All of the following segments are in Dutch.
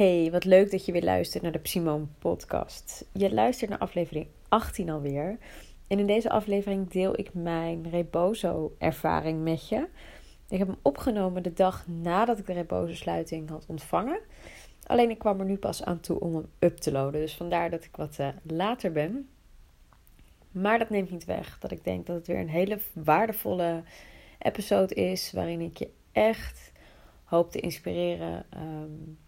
Hey, wat leuk dat je weer luistert naar de Simone podcast. Je luistert naar aflevering 18 alweer. En in deze aflevering deel ik mijn Rebozo-ervaring met je. Ik heb hem opgenomen de dag nadat ik de Rebozo-sluiting had ontvangen. Alleen ik kwam er nu pas aan toe om hem up te loaden. Dus vandaar dat ik wat uh, later ben. Maar dat neemt niet weg dat ik denk dat het weer een hele waardevolle episode is. Waarin ik je echt hoop te inspireren. Um,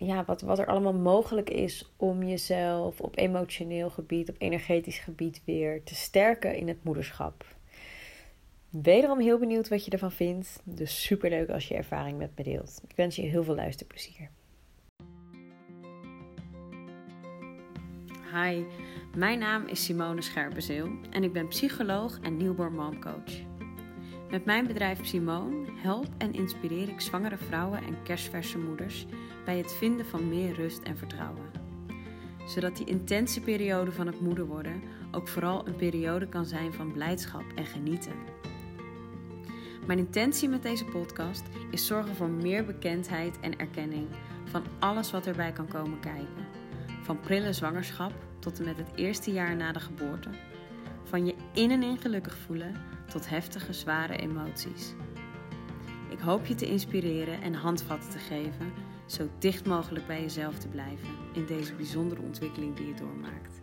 ja, wat, wat er allemaal mogelijk is om jezelf op emotioneel gebied, op energetisch gebied weer te sterken in het moederschap. Wederom heel benieuwd wat je ervan vindt. Dus super leuk als je ervaring met me deelt. Ik wens je heel veel luisterplezier. Hi, mijn naam is Simone Scherpenzeel en ik ben psycholoog en newborn momcoach. Met mijn bedrijf Simone help en inspireer ik zwangere vrouwen en kerstverse moeders bij het vinden van meer rust en vertrouwen. Zodat die intense periode van het moeder worden ook vooral een periode kan zijn van blijdschap en genieten. Mijn intentie met deze podcast is zorgen voor meer bekendheid en erkenning van alles wat erbij kan komen kijken. Van prille zwangerschap tot en met het eerste jaar na de geboorte. Van je in en in gelukkig voelen tot heftige, zware emoties. Ik hoop je te inspireren en handvatten te geven, zo dicht mogelijk bij jezelf te blijven in deze bijzondere ontwikkeling die je doormaakt.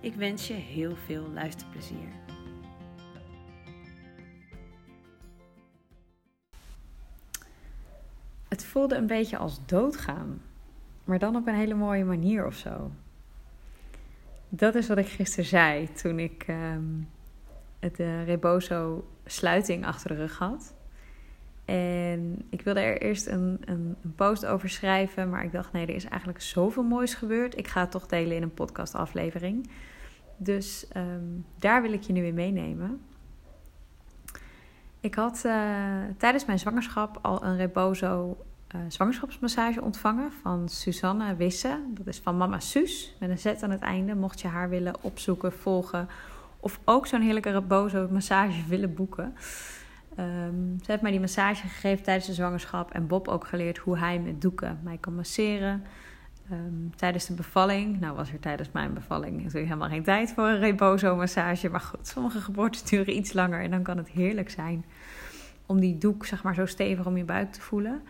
Ik wens je heel veel luisterplezier. Het voelde een beetje als doodgaan, maar dan op een hele mooie manier of zo. Dat is wat ik gisteren zei toen ik um, het uh, Rebozo sluiting achter de rug had. En ik wilde er eerst een, een, een, post over schrijven, maar ik dacht nee, er is eigenlijk zoveel moois gebeurd. Ik ga het toch delen in een podcastaflevering. Dus um, daar wil ik je nu in meenemen. Ik had uh, tijdens mijn zwangerschap al een Rebozo uh, zwangerschapsmassage ontvangen van Suzanne Wisse. Dat is van Mama Suus, met een Z aan het einde. Mocht je haar willen opzoeken, volgen of ook zo'n heerlijke Rebozo massage willen boeken. Um, ze heeft mij die massage gegeven tijdens de zwangerschap en Bob ook geleerd hoe hij met doeken mij kan masseren. Um, tijdens de bevalling, nou was er tijdens mijn bevalling natuurlijk helemaal geen tijd voor een Rebozo-massage. Maar goed, sommige geboorten duren iets langer en dan kan het heerlijk zijn om die doek zeg maar zo stevig om je buik te voelen.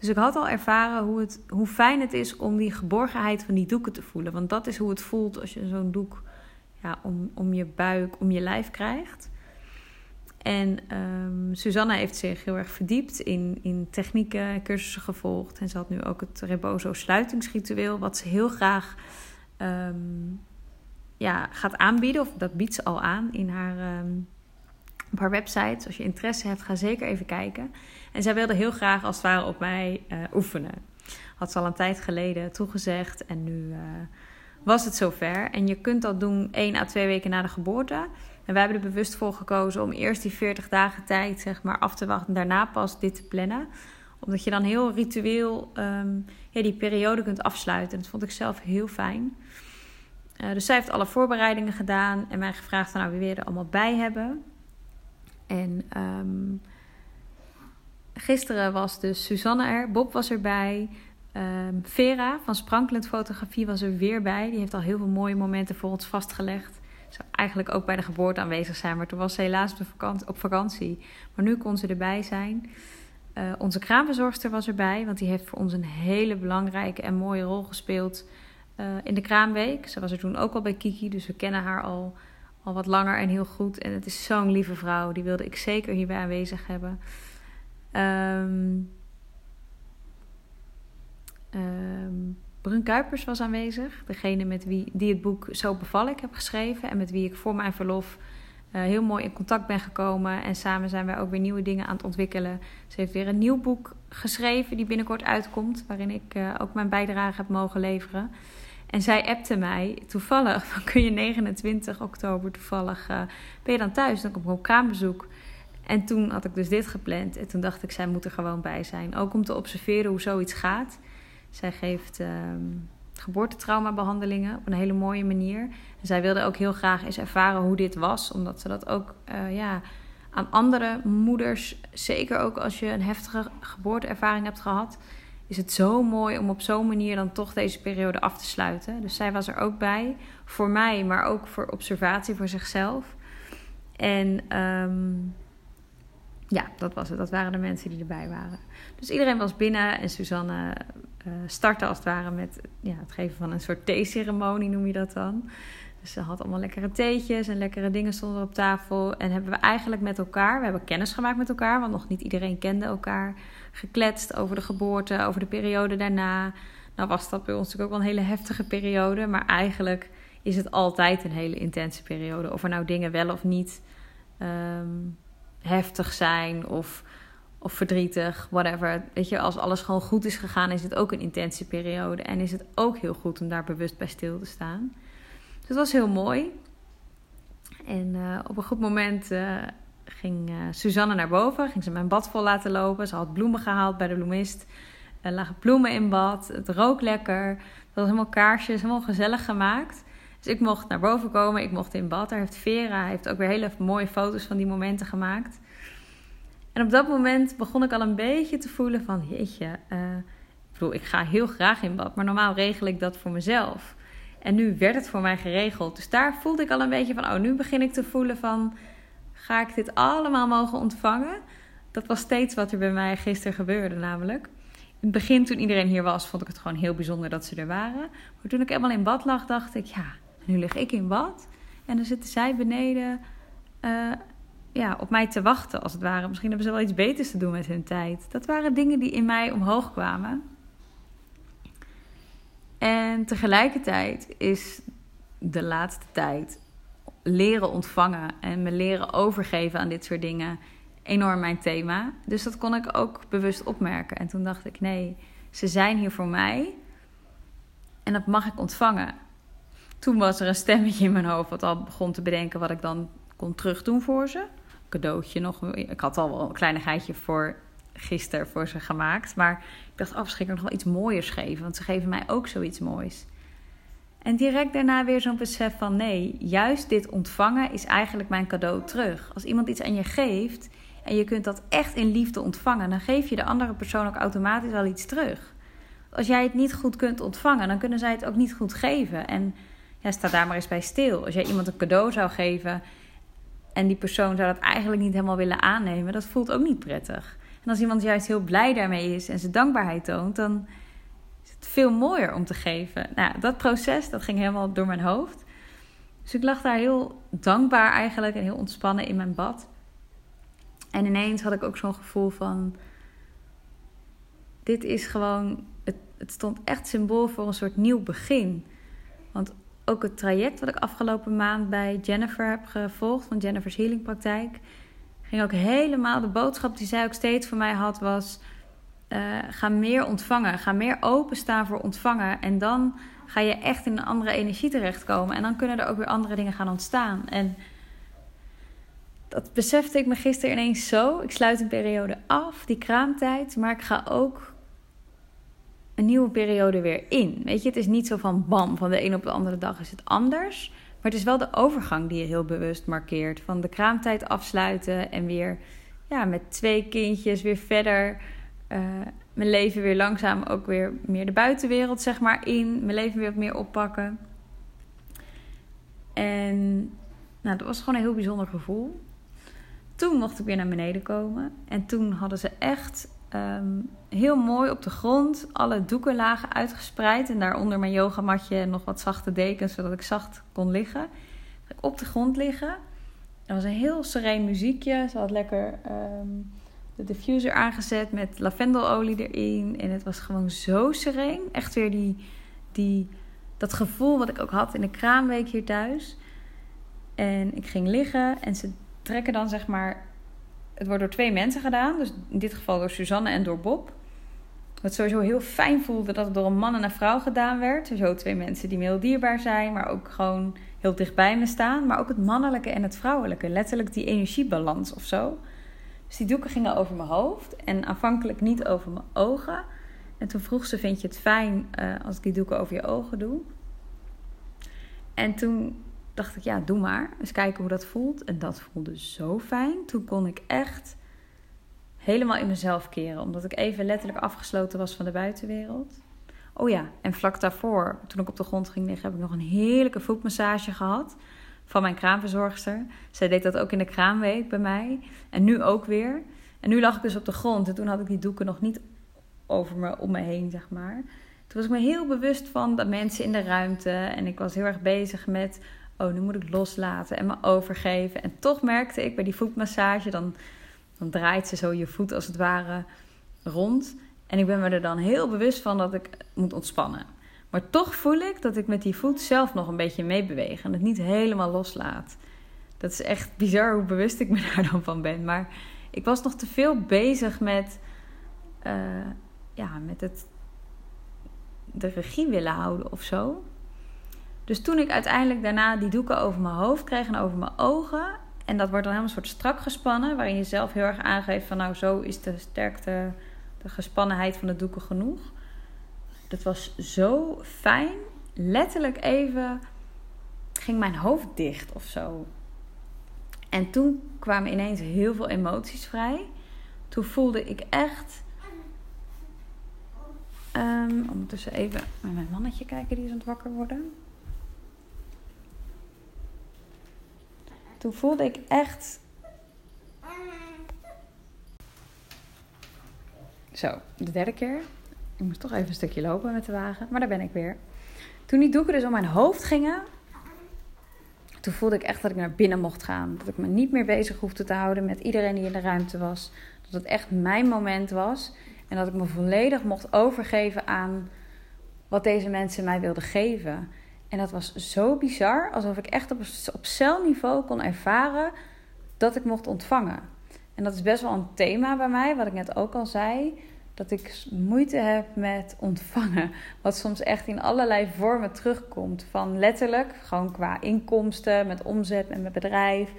Dus ik had al ervaren hoe, het, hoe fijn het is om die geborgenheid van die doeken te voelen. Want dat is hoe het voelt als je zo'n doek ja, om, om je buik, om je lijf krijgt. En um, Susanna heeft zich heel erg verdiept in, in technieken, cursussen gevolgd. En ze had nu ook het Rebozo sluitingsritueel, wat ze heel graag um, ja, gaat aanbieden. Of dat biedt ze al aan in haar, um, op haar website. Als je interesse hebt, ga zeker even kijken. En zij wilde heel graag als het ware op mij uh, oefenen. Had ze al een tijd geleden toegezegd en nu uh, was het zover. En je kunt dat doen één à twee weken na de geboorte. En wij hebben er bewust voor gekozen om eerst die 40 dagen tijd zeg maar, af te wachten. En daarna pas dit te plannen. Omdat je dan heel ritueel um, ja, die periode kunt afsluiten. En dat vond ik zelf heel fijn. Uh, dus zij heeft alle voorbereidingen gedaan. En mij gevraagd van, nou, wie wil je er allemaal bij hebben. En um, gisteren was dus Suzanne er. Bob was erbij. Um, Vera van Sprankelend Fotografie was er weer bij. Die heeft al heel veel mooie momenten voor ons vastgelegd zou eigenlijk ook bij de geboorte aanwezig zijn. Maar toen was ze helaas op, vakantie. Maar nu kon ze erbij zijn. Uh, onze kraamverzorgster was erbij. Want die heeft voor ons een hele belangrijke en mooie rol gespeeld uh, in de kraamweek. Ze was er toen ook al bij Kiki. Dus we kennen haar al, al wat langer en heel goed. En het is zo'n lieve vrouw. Die wilde ik zeker hierbij aanwezig hebben. Um, um, Brun Kuipers was aanwezig. Degene met wie die het boek Zo beval ik heb geschreven. En met wie ik voor mijn verlof uh, heel mooi in contact ben gekomen. En samen zijn wij ook weer nieuwe dingen aan het ontwikkelen. Ze heeft weer een nieuw boek geschreven die binnenkort uitkomt. Waarin ik uh, ook mijn bijdrage heb mogen leveren. En zij appte mij toevallig, van kun je 29 oktober toevallig, uh, ben je dan thuis? Dan kom ik op kraambezoek. En toen had ik dus dit gepland. En toen dacht ik, zij moet er gewoon bij zijn. Ook om te observeren hoe zoiets gaat. Zij geeft uh, geboortetraumabehandelingen op een hele mooie manier. En zij wilde ook heel graag eens ervaren hoe dit was, omdat ze dat ook uh, ja, aan andere moeders, zeker ook als je een heftige geboorteervaring hebt gehad, is het zo mooi om op zo'n manier dan toch deze periode af te sluiten. Dus zij was er ook bij, voor mij, maar ook voor observatie voor zichzelf. En ehm, ja, dat was het. Dat waren de mensen die erbij waren. Dus iedereen was binnen en Suzanne startte als het ware met ja, het geven van een soort theeceremonie, noem je dat dan. Dus ze had allemaal lekkere theetjes en lekkere dingen stonden op tafel. En hebben we eigenlijk met elkaar, we hebben kennis gemaakt met elkaar, want nog niet iedereen kende elkaar. Gekletst over de geboorte, over de periode daarna. Nou was dat bij ons natuurlijk ook wel een hele heftige periode, maar eigenlijk is het altijd een hele intense periode. Of er nou dingen wel of niet ehm, heftig zijn of, of verdrietig, whatever. Weet je, als alles gewoon goed is gegaan, is het ook een intense periode. En is het ook heel goed om daar bewust bij stil te staan. Dus het was heel mooi. En uh, op een goed moment uh, ging uh, Suzanne naar boven, ging ze mijn bad vol laten lopen. Ze had bloemen gehaald bij de bloemist. Er lagen bloemen in bad, het rook lekker. Het was helemaal kaarsjes, helemaal gezellig gemaakt. Dus ik mocht naar boven komen, ik mocht in bad. Daar heeft Vera heeft ook weer hele mooie foto's van die momenten gemaakt. En op dat moment begon ik al een beetje te voelen van, jeetje, uh, ik bedoel, ik ga heel graag in bad, maar normaal regel ik dat voor mezelf. En nu werd het voor mij geregeld. Dus daar voelde ik al een beetje van, oh, nu begin ik te voelen van, ga ik dit allemaal mogen ontvangen? Dat was steeds wat er bij mij gisteren gebeurde namelijk. In het begin, toen iedereen hier was, vond ik het gewoon heel bijzonder dat ze er waren. Maar toen ik helemaal in bad lag, dacht ik, ja, nu lig ik in bad. En dan zitten zij beneden uh, ja, op mij te wachten, als het ware. Misschien hebben ze wel iets beters te doen met hun tijd. Dat waren dingen die in mij omhoog kwamen. En tegelijkertijd is de laatste tijd leren ontvangen en me leren overgeven aan dit soort dingen enorm mijn thema. Dus dat kon ik ook bewust opmerken. En toen dacht ik: nee, ze zijn hier voor mij en dat mag ik ontvangen. Toen was er een stemmetje in mijn hoofd wat al begon te bedenken wat ik dan kon terugdoen voor ze. Cadeautje nog. Ik had al wel een kleinigheidje voor gisteren voor ze gemaakt. Maar ik dacht, oh, misschien nog wel iets mooiers geven. Want ze geven mij ook zoiets moois. En direct daarna weer zo'n besef van nee, juist dit ontvangen is eigenlijk mijn cadeau terug. Als iemand iets aan je geeft en je kunt dat echt in liefde ontvangen, dan geef je de andere persoon ook automatisch al iets terug. Als jij het niet goed kunt ontvangen, dan kunnen zij het ook niet goed geven. En ja, sta daar maar eens bij stil. Als jij iemand een cadeau zou geven en die persoon zou dat eigenlijk niet helemaal willen aannemen, dat voelt ook niet prettig. En als iemand juist heel blij daarmee is en zijn dankbaarheid toont, dan is het veel mooier om te geven. Nou, dat proces, dat ging helemaal door mijn hoofd. Dus ik lag daar heel dankbaar eigenlijk en heel ontspannen in mijn bad. En ineens had ik ook zo'n gevoel van: dit is gewoon, het, het stond echt symbool voor een soort nieuw begin. Want ook het traject wat ik afgelopen maand bij Jennifer heb gevolgd, van Jennifer's Healing Praktijk, ging ook helemaal. De boodschap die zij ook steeds voor mij had was: uh, ga meer ontvangen, ga meer openstaan voor ontvangen. En dan ga je echt in een andere energie terechtkomen. En dan kunnen er ook weer andere dingen gaan ontstaan. En dat besefte ik me gisteren ineens zo. Ik sluit een periode af, die kraamtijd. Maar ik ga ook een nieuwe periode weer in. Weet je, het is niet zo van bam, van de een op de andere dag is het anders. Maar het is wel de overgang die je heel bewust markeert. Van de kraamtijd afsluiten en weer ja, met twee kindjes weer verder. Uh, mijn leven weer langzaam ook weer meer de buitenwereld zeg maar in. Mijn leven weer wat meer oppakken. En nou, dat was gewoon een heel bijzonder gevoel. Toen mocht ik weer naar beneden komen. En toen hadden ze echt Ehm, heel mooi op de grond. Alle doeken lagen uitgespreid. En daaronder mijn yogamatje en nog wat zachte dekens, zodat ik zacht kon liggen. Op de grond liggen. Er was een heel sereen muziekje. Ze had lekker ehm, de diffuser aangezet met lavendelolie erin. En het was gewoon zo sereen. Echt weer die, die, dat gevoel wat ik ook had in de kraamweek hier thuis. En ik ging liggen en ze trekken dan zeg maar het wordt door twee mensen gedaan. Dus in dit geval door Suzanne en door Bob. Wat sowieso heel fijn voelde dat het door een man en een vrouw gedaan werd. Zo twee mensen die me heel dierbaar zijn, maar ook gewoon heel dichtbij me staan. Maar ook het mannelijke en het vrouwelijke. Letterlijk die energiebalans of zo. Dus die doeken gingen over mijn hoofd en aanvankelijk niet over mijn ogen. En toen vroeg ze: Vind je het fijn uh, als ik die doeken over je ogen doe? En toen dacht ik, ja, doe maar. Eens kijken hoe dat voelt. En dat voelde zo fijn. Toen kon ik echt helemaal in mezelf keren. Omdat ik even letterlijk afgesloten was van de buitenwereld. Oh ja, en vlak daarvoor, toen ik op de grond ging liggen, heb ik nog een heerlijke voetmassage gehad van mijn kraamverzorgster. Zij deed dat ook in de kraamweek bij mij. En nu ook weer. En nu lag ik dus op de grond. En toen had ik die doeken nog niet over me, om me heen, zeg maar. Toen was ik me heel bewust van de mensen in de ruimte. En ik was heel erg bezig met, oh, nu moet ik loslaten en me overgeven. En toch merkte ik bij die voetmassage, dan, dan draait ze zo je voet als het ware rond. En ik ben me er dan heel bewust van dat ik moet ontspannen. Maar toch voel ik dat ik met die voet zelf nog een beetje meebeweeg en het niet helemaal loslaat. Dat is echt bizar hoe bewust ik me daar dan van ben. Maar ik was nog te veel bezig met, uh, ja, met het de regie willen houden of zo. Dus toen ik uiteindelijk daarna die doeken over mijn hoofd kreeg en over mijn ogen. En dat wordt dan helemaal een soort strak gespannen. Waarin je zelf heel erg aangeeft van nou zo is de sterkte, de gespannenheid van de doeken genoeg. Dat was zo fijn. Letterlijk even ging mijn hoofd dicht of zo. En toen kwamen ineens heel veel emoties vrij. Toen voelde ik echt. Um, ondertussen even met mijn mannetje kijken, die is aan het wakker worden. Toen voelde ik echt. Zo, de derde keer. Ik moest toch even een stukje lopen met de wagen, maar daar ben ik weer. Toen die doeken dus om mijn hoofd gingen, toen voelde ik echt dat ik naar binnen mocht gaan. Dat ik me niet meer bezig hoefde te houden met iedereen die in de ruimte was. Dat het echt mijn moment was. En dat ik me volledig mocht overgeven aan wat deze mensen mij wilden geven. En dat was zo bizar, alsof ik echt op, op celniveau kon ervaren dat ik mocht ontvangen. En dat is best wel een thema bij mij, wat ik net ook al zei dat ik moeite heb met ontvangen. Wat soms echt in allerlei vormen terugkomt. Van letterlijk, gewoon qua inkomsten, met omzet, met mijn bedrijf.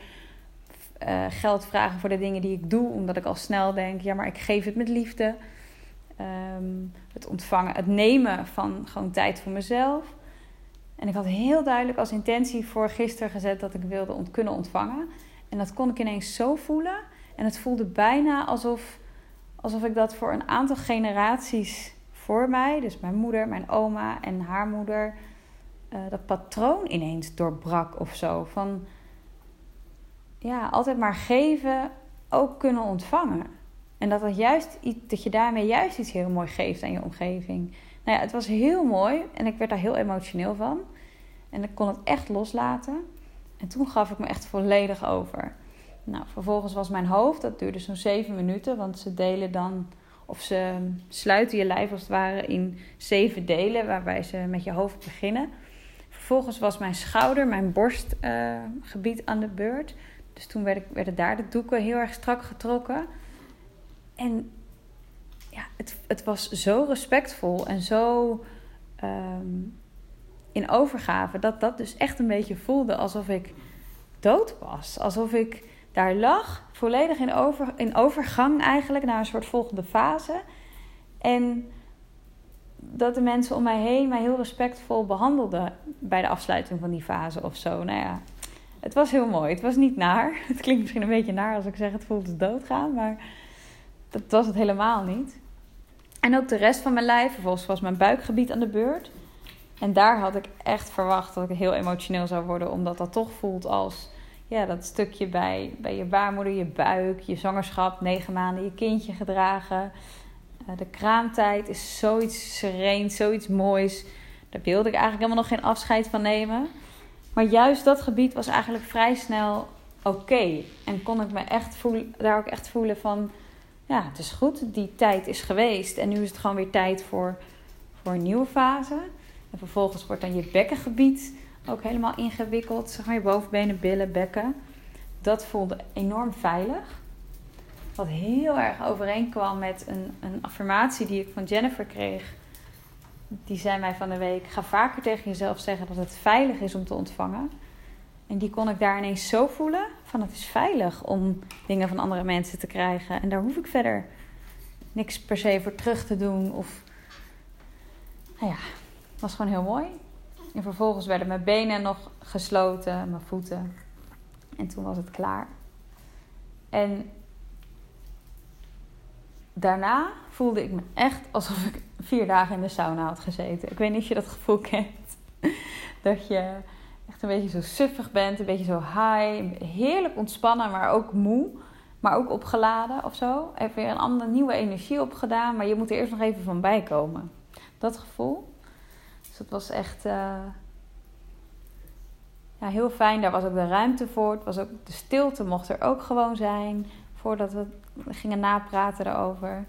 Uh, geld vragen voor de dingen die ik doe, omdat ik al snel denk: ja, maar ik geef het met liefde. Ehm, het ontvangen, het nemen van gewoon tijd voor mezelf. En ik had heel duidelijk als intentie voor gisteren gezet dat ik wilde kunnen ontvangen. En dat kon ik ineens zo voelen. En het voelde bijna alsof alsof ik dat voor een aantal generaties voor mij, dus mijn moeder, mijn oma en haar moeder, uh, dat patroon ineens doorbrak of zo. Van ja, altijd maar geven, ook kunnen ontvangen. En dat, dat, juist, dat je daarmee juist iets heel mooi geeft aan je omgeving. Nou ja, het was heel mooi en ik werd daar heel emotioneel van. En ik kon het echt loslaten. En toen gaf ik me echt volledig over. Nou, vervolgens was mijn hoofd, dat duurde zo'n zeven minuten, want ze delen dan, of ze sluiten je lijf als het ware in zeven delen, waarbij ze met je hoofd beginnen. Vervolgens was mijn schouder, mijn borstgebied uh, aan de beurt. Dus toen werd ik, werden daar de doeken heel erg strak getrokken. En het, het was zo respectvol en zo um, in overgave dat dat dus echt een beetje voelde alsof ik dood was. Alsof ik daar lag, volledig in, over, in overgang eigenlijk naar een soort volgende fase. En dat de mensen om mij heen mij heel respectvol behandelden bij de afsluiting van die fase of zo. Nou ja, het was heel mooi. Het was niet naar. Het klinkt misschien een beetje naar als ik zeg het voelt doodgaan, maar dat was het helemaal niet. En ook de rest van mijn lijf, vervolgens was mijn buikgebied aan de beurt. En daar had ik echt verwacht dat ik heel emotioneel zou worden, omdat dat toch voelt als ja, dat stukje bij, bij je baarmoeder, je buik, je zwangerschap, negen maanden je kindje gedragen. Uh, de kraamtijd is zoiets sereens, zoiets moois. Daar wilde ik eigenlijk helemaal nog geen afscheid van nemen. Maar juist dat gebied was eigenlijk vrij snel oké. En kon ik me echt voelen, daar ook echt voelen van... Ja, het is goed, die tijd is geweest. En nu is het gewoon weer tijd voor, voor een nieuwe fase. En vervolgens wordt dan je bekkengebied ook helemaal ingewikkeld. Zeg je bovenbenen, billen, bekken. Dat voelde enorm veilig. Wat heel erg overeenkwam met een, een affirmatie die ik van Jennifer kreeg. Die zei mij van de week: ga vaker tegen jezelf zeggen dat het veilig is om te ontvangen. En die kon ik daar ineens zo voelen: van het is veilig om dingen van andere mensen te krijgen. En daar hoef ik verder niks per se voor terug te doen. Of nou ja, was gewoon heel mooi. En vervolgens werden mijn benen nog gesloten, mijn voeten. En toen was het klaar. En daarna voelde ik me echt alsof ik vier dagen in de sauna had gezeten. Ik weet niet of je dat gevoel kent. Dat je echt een beetje zo suffig bent, een beetje zo high, heerlijk ontspannen, maar ook moe. Maar ook opgeladen of zo. Even weer een andere nieuwe energie opgedaan, maar je moet er eerst nog even van bijkomen. Dat gevoel. Dus dat was echt uh, ja, heel fijn. Daar was ook de ruimte voor. Het was ook, de stilte mocht er ook gewoon zijn. Voordat we gingen napraten erover.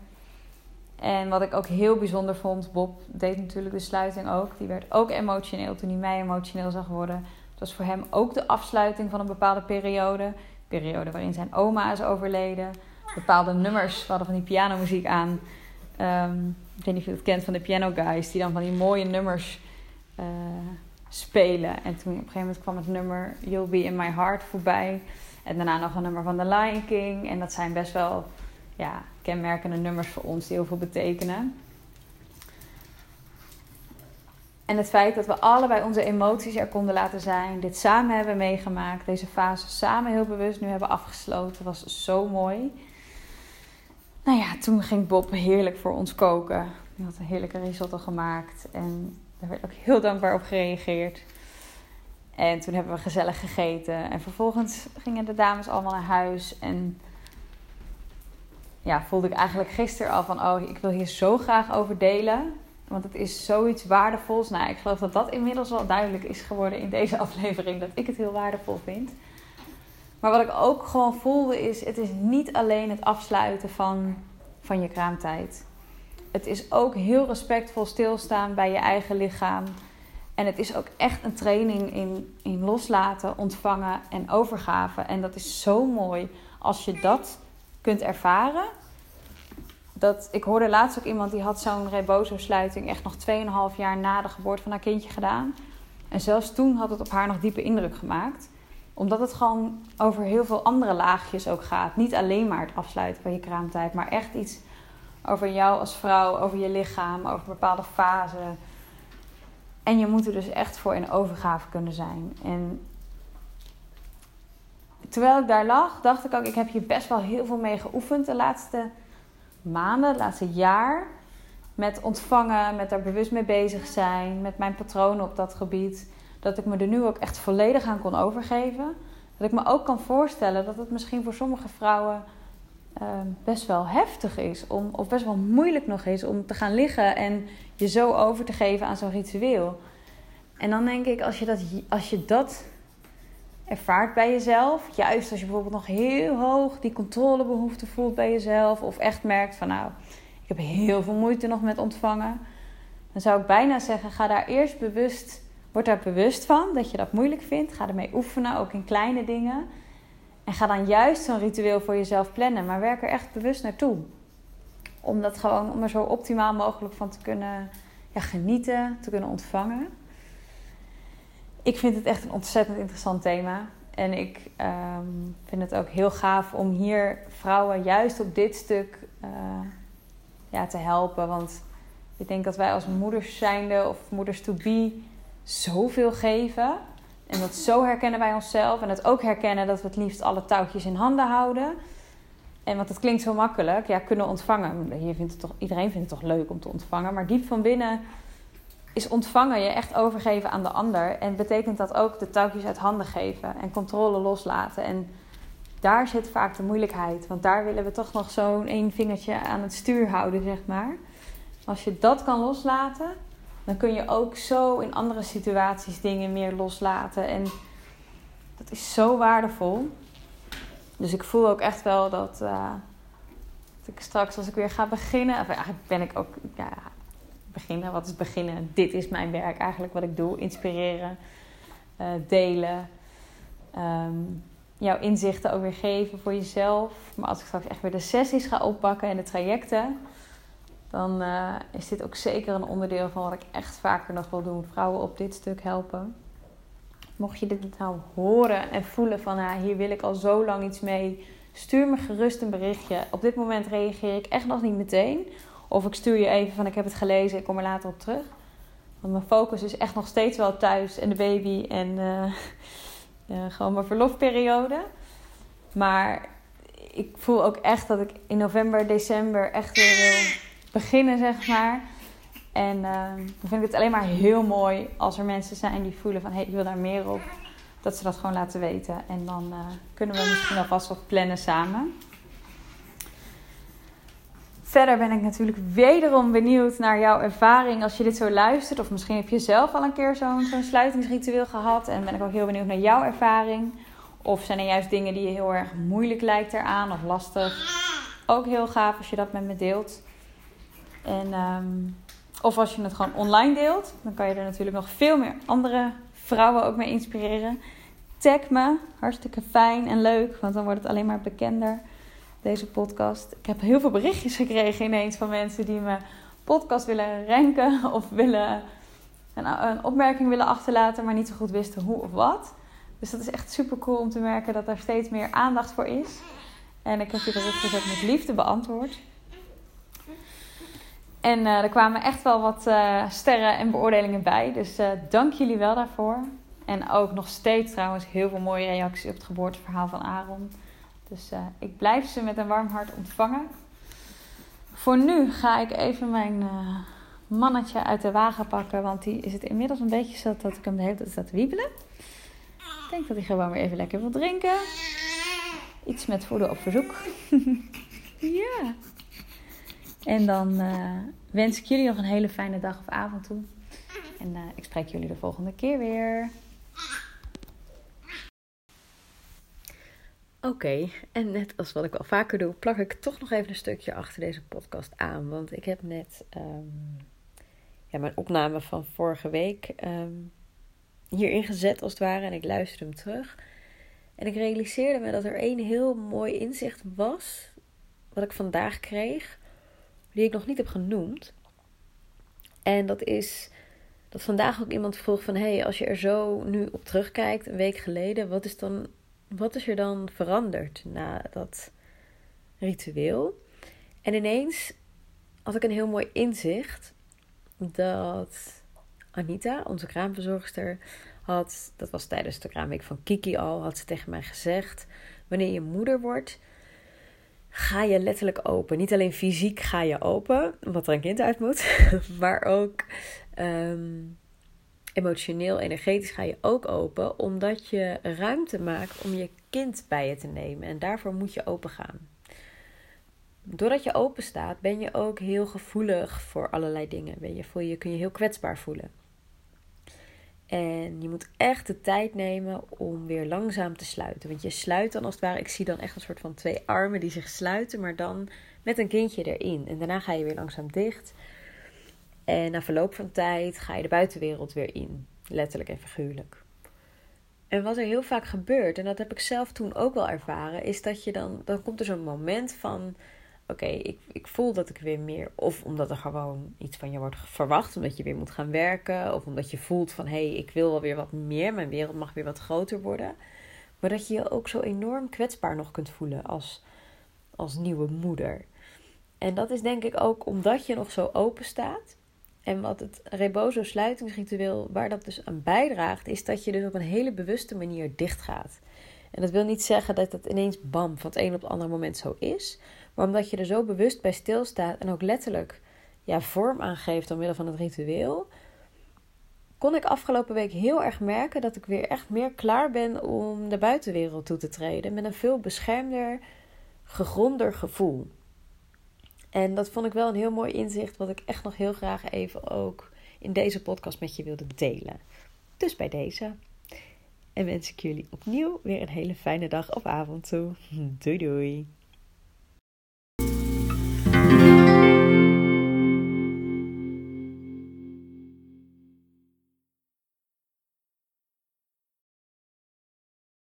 En wat ik ook heel bijzonder vond, Bob deed natuurlijk de sluiting ook. Die werd ook emotioneel toen hij mij emotioneel zag worden. Het was voor hem ook de afsluiting van een bepaalde periode. Periode waarin zijn oma is overleden. Bepaalde nummers, we hadden van die pianomuziek aan. Um, ik weet niet of je het kent van de Piano Guys, die dan van die mooie nummers uh, spelen. En toen op een gegeven moment kwam het nummer You'll Be In My Heart voorbij. En daarna nog een nummer van The Lion King. En dat zijn best wel ja, kenmerkende nummers voor ons die heel veel betekenen. En het feit dat we allebei onze emoties er konden laten zijn, dit samen hebben meegemaakt, deze fase samen heel bewust nu hebben afgesloten, was zo mooi. Nou ja, toen ging Bob heerlijk voor ons koken. Hij had een heerlijke risotto gemaakt en daar werd ook heel dankbaar op gereageerd. En toen hebben we gezellig gegeten. En vervolgens gingen de dames allemaal naar huis. En ja, voelde ik eigenlijk gisteren al van: oh, ik wil hier zo graag over delen. Want het is zoiets waardevols. Nou, ik geloof dat dat inmiddels wel duidelijk is geworden in deze aflevering. Dat ik het heel waardevol vind. Maar wat ik ook gewoon voelde is: het is niet alleen het afsluiten van, van je kraamtijd. Het is ook heel respectvol stilstaan bij je eigen lichaam. En het is ook echt een training in, in loslaten, ontvangen en overgave. En dat is zo mooi als je dat kunt ervaren. Dat, ik hoorde laatst ook iemand die had zo'n rebozo-sluiting echt nog 2,5 jaar na de geboorte van haar kindje gedaan. En zelfs toen had het op haar nog diepe indruk gemaakt. Omdat het gewoon over heel veel andere laagjes ook gaat. Niet alleen maar het afsluiten van je kraamtijd, maar echt iets over jou als vrouw, over je lichaam, over bepaalde fasen. En je moet er dus echt voor in overgave kunnen zijn. En terwijl ik daar lag, dacht ik ook, ik heb hier best wel heel veel mee geoefend de laatste maanden, het laatste jaar. Met ontvangen, met daar bewust mee bezig zijn, met mijn patronen op dat gebied. Dat ik me er nu ook echt volledig aan kon overgeven. Dat ik me ook kan voorstellen dat het misschien voor sommige vrouwen Ehm, best wel heftig is. Om, of best wel moeilijk nog is om te gaan liggen en je zo over te geven aan zo'n ritueel. En dan denk ik, als je, dat, als je dat ervaart bij jezelf, juist als je bijvoorbeeld nog heel hoog die controlebehoefte voelt bij jezelf, of echt merkt van nou, ik heb heel veel moeite nog met ontvangen, dan zou ik bijna zeggen, ga daar eerst bewust, word daar bewust van dat je dat moeilijk vindt. Ga ermee oefenen, ook in kleine dingen. En ga dan juist zo'n ritueel voor jezelf plannen, maar werk er echt bewust naartoe. Om dat gewoon, om er zo optimaal mogelijk van te kunnen ja, genieten, te kunnen ontvangen. Ik vind het echt een ontzettend interessant thema. En ik ehm, vind het ook heel gaaf om hier vrouwen juist op dit stuk uh, ja, te helpen. Want ik denk dat wij als moeders zijnde of moeders to be zoveel geven. En dat zo herkennen bij onszelf. En het ook herkennen dat we het liefst alle touwtjes in handen houden. En want het klinkt zo makkelijk. Ja, kunnen ontvangen. Hier vindt het toch, iedereen vindt het toch leuk om te ontvangen. Maar diep van binnen is ontvangen je echt overgeven aan de ander. En betekent dat ook de touwtjes uit handen geven. En controle loslaten. En daar zit vaak de moeilijkheid. Want daar willen we toch nog zo'n één vingertje aan het stuur houden, zeg maar. Als je dat kan loslaten dan kun je ook zo in andere situaties dingen meer loslaten. En dat is zo waardevol. Dus ik voel ook echt wel dat, dat ik straks als ik weer ga beginnen. Of eigenlijk ben ik ook. Ja, beginnen. Wat is beginnen? Dit is mijn werk eigenlijk wat ik doe. Inspireren, uh, delen. Um, jouw inzichten ook weer geven voor jezelf. Maar als ik straks echt weer de sessies ga oppakken en de trajecten dan uh, is dit ook zeker een onderdeel van wat ik echt vaker nog wil doen. Vrouwen op dit stuk helpen. Mocht je dit nou horen en voelen van ah, hier wil ik al zo lang iets mee, stuur me gerust een berichtje. Op dit moment reageer ik echt nog niet meteen. Of ik stuur je even van ik heb het gelezen, ik kom er later op terug. Want mijn focus is echt nog steeds wel thuis en de baby en uh, gewoon mijn verlofperiode. Maar ik voel ook echt dat ik in november, december echt weer wil beginnen, zeg maar. En uh, dan vind ik het alleen maar heel mooi als er mensen zijn die voelen van... hé, hey, ik wil daar meer op. Dat ze dat gewoon laten weten. En dan uh, kunnen we misschien alvast wat plannen samen. Verder ben ik natuurlijk wederom benieuwd naar jouw ervaring als je dit zo luistert. Of misschien heb je zelf al een keer zo'n sluitingsritueel gehad. En ben ik ook heel benieuwd naar jouw ervaring. Of zijn er juist dingen die je heel erg moeilijk lijkt eraan of lastig? Ook heel gaaf als je dat met me deelt. En, um, of als je het gewoon online deelt, dan kan je er natuurlijk nog veel meer andere vrouwen ook mee inspireren. Tag me, hartstikke fijn en leuk, want dan wordt het alleen maar bekender, deze podcast. Ik heb heel veel berichtjes gekregen ineens van mensen die me podcast willen ranken of willen een, opmerking willen achterlaten, maar niet zo goed wisten hoe of wat. Dus dat is echt super cool om te merken dat er steeds meer aandacht voor is. En ik heb die berichtjes ook met liefde beantwoord. En uh, er kwamen echt wel wat uh, sterren en beoordelingen bij. Dus uh, dank jullie wel daarvoor. En ook nog steeds trouwens heel veel mooie reacties op het geboorteverhaal van Aaron. Dus ik blijf ze met een warm hart ontvangen. Voor nu ga ik even mijn mannetje uit de wagen pakken. Want die is het inmiddels een beetje zo dat ik hem de hele tijd sta te wiebelen. Ik denk dat hij gewoon weer even lekker wil drinken. Iets met voeden op verzoek. ja. En dan uh, wens ik jullie nog een hele fijne dag of avond toe. En ik spreek jullie de volgende keer weer. Okay, en net als wat ik wel vaker doe, plak ik toch nog even een stukje achter deze podcast aan. Want ik heb net um, ja, mijn opname van vorige week um, hierin gezet als het ware. En ik luisterde hem terug. En ik realiseerde me dat er één heel mooi inzicht was. Wat ik vandaag kreeg die ik nog niet heb genoemd. En dat is dat vandaag ook iemand vroeg van... hé, hey, als je er zo nu op terugkijkt, een week geleden... wat is, dan, wat is er dan veranderd na dat ritueel? En ineens had ik een heel mooi inzicht... dat Anita, onze kraamverzorgster... had, dat was tijdens de kraamweek van Kiki al... had ze tegen mij gezegd... wanneer je moeder wordt ga je letterlijk open. Niet alleen fysiek ga je open, wat er een kind uit moet, maar ook um, emotioneel, energetisch ga je ook open, omdat je ruimte maakt om je kind bij je te nemen. En daarvoor moet je open gaan. Doordat je open staat, ben je ook heel gevoelig voor allerlei dingen. Ben je, voel je, kun je heel kwetsbaar voelen. En je moet echt de tijd nemen om weer langzaam te sluiten. Want je sluit dan als het ware, ik zie dan echt een soort van twee armen die zich sluiten, maar dan met een kindje erin. En daarna ga je weer langzaam dicht. En na verloop van tijd ga je de buitenwereld weer in. Letterlijk en figuurlijk. En wat er heel vaak gebeurt, en dat heb ik zelf toen ook wel ervaren, is dat je dan, dan komt er zo'n moment van oké, ik, ik voel dat ik weer meer. Of omdat er gewoon iets van je wordt verwacht, omdat je weer moet gaan werken. Of omdat je voelt van hé, hey, ik wil wel weer wat meer, mijn wereld mag weer wat groter worden. Maar dat je je ook zo enorm kwetsbaar nog kunt voelen als, als nieuwe moeder. En dat is denk ik ook omdat je nog zo open staat. En wat het Rebozo sluitingsritueel, waar dat dus aan bijdraagt, is dat je dus op een hele bewuste manier dicht gaat. En dat wil niet zeggen dat het ineens bam van het een op het andere moment zo is. Maar omdat je er zo bewust bij stilstaat en ook letterlijk ja, vorm aangeeft door middel van het ritueel, kon ik afgelopen week heel erg merken dat ik weer echt meer klaar ben om de buitenwereld toe te treden. Met een veel beschermder, gegronder gevoel. En dat vond ik wel een heel mooi inzicht, wat ik echt nog heel graag even ook in deze podcast met je wilde delen. Dus bij deze. En wens ik jullie opnieuw weer een hele fijne dag of avond toe. Doei doei.